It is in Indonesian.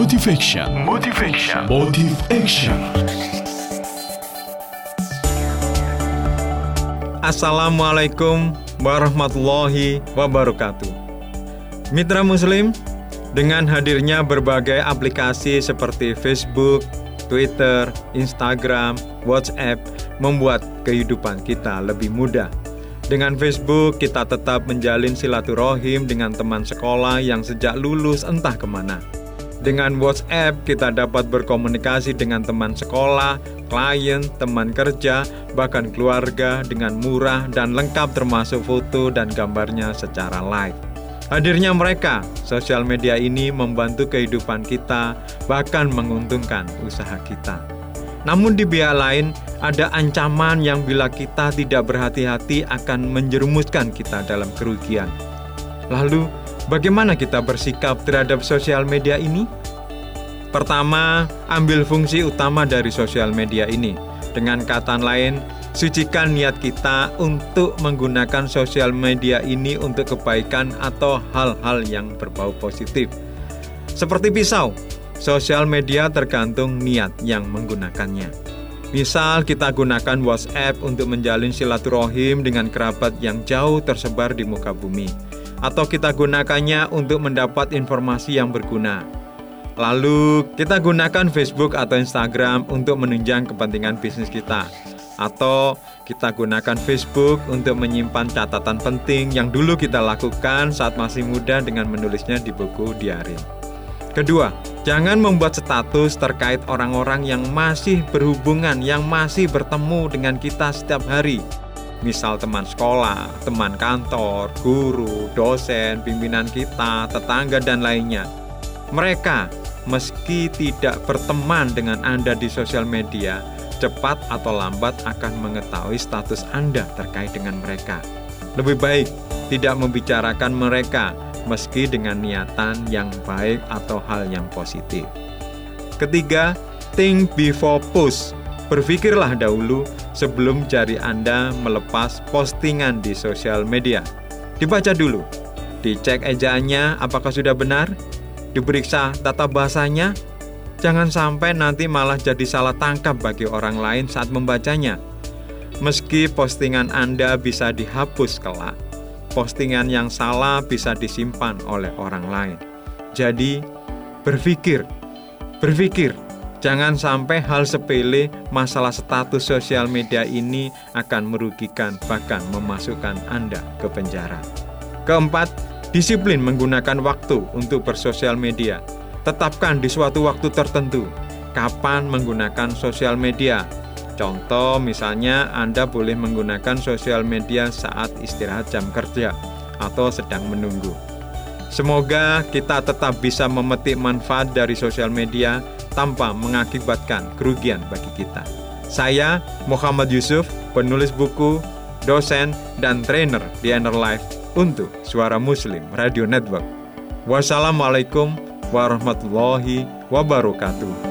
Motivation. Motivation. Motive Action. Assalamualaikum warahmatullahi wabarakatuh. Mitra Muslim, dengan hadirnya berbagai aplikasi seperti Facebook, Twitter, Instagram, WhatsApp membuat kehidupan kita lebih mudah. Dengan Facebook, kita tetap menjalin silaturahim dengan teman sekolah yang sejak lulus entah ke mana. Dengan WhatsApp, kita dapat berkomunikasi dengan teman sekolah, klien, teman kerja, bahkan keluarga dengan murah dan lengkap termasuk foto dan gambarnya secara live. Hadirnya mereka, sosial media ini membantu kehidupan kita, bahkan menguntungkan usaha kita. Namun di pihak lain, ada ancaman yang bila kita tidak berhati-hati akan menjerumuskan kita dalam kerugian. Lalu, Bagaimana kita bersikap terhadap sosial media ini? Pertama, ambil fungsi utama dari sosial media ini. Dengan kata lain, sucikan niat kita untuk menggunakan sosial media ini untuk kebaikan atau hal-hal yang berbau positif. Seperti pisau, sosial media tergantung niat yang menggunakannya. Misal kita gunakan WhatsApp untuk menjalin silaturahim dengan kerabat yang jauh tersebar di muka bumi atau kita gunakannya untuk mendapat informasi yang berguna. Lalu, kita gunakan Facebook atau Instagram untuk menunjang kepentingan bisnis kita. Atau kita gunakan Facebook untuk menyimpan catatan penting yang dulu kita lakukan saat masih muda dengan menulisnya di buku diari. Kedua, jangan membuat status terkait orang-orang yang masih berhubungan, yang masih bertemu dengan kita setiap hari misal teman sekolah, teman kantor, guru, dosen, pimpinan kita, tetangga, dan lainnya. Mereka, meski tidak berteman dengan Anda di sosial media, cepat atau lambat akan mengetahui status Anda terkait dengan mereka. Lebih baik tidak membicarakan mereka, meski dengan niatan yang baik atau hal yang positif. Ketiga, think before post Berpikirlah dahulu sebelum jari Anda melepas postingan di sosial media. Dibaca dulu, dicek ejaannya apakah sudah benar, diperiksa tata bahasanya, jangan sampai nanti malah jadi salah tangkap bagi orang lain saat membacanya. Meski postingan Anda bisa dihapus kelak, postingan yang salah bisa disimpan oleh orang lain. Jadi, berpikir, berpikir Jangan sampai hal sepele masalah status sosial media ini akan merugikan bahkan memasukkan Anda ke penjara. Keempat, disiplin menggunakan waktu untuk bersosial media. Tetapkan di suatu waktu tertentu kapan menggunakan sosial media. Contoh misalnya Anda boleh menggunakan sosial media saat istirahat jam kerja atau sedang menunggu. Semoga kita tetap bisa memetik manfaat dari sosial media tanpa mengakibatkan kerugian bagi kita. Saya Muhammad Yusuf, penulis buku, dosen, dan trainer di Inner Life untuk Suara Muslim Radio Network. Wassalamualaikum warahmatullahi wabarakatuh.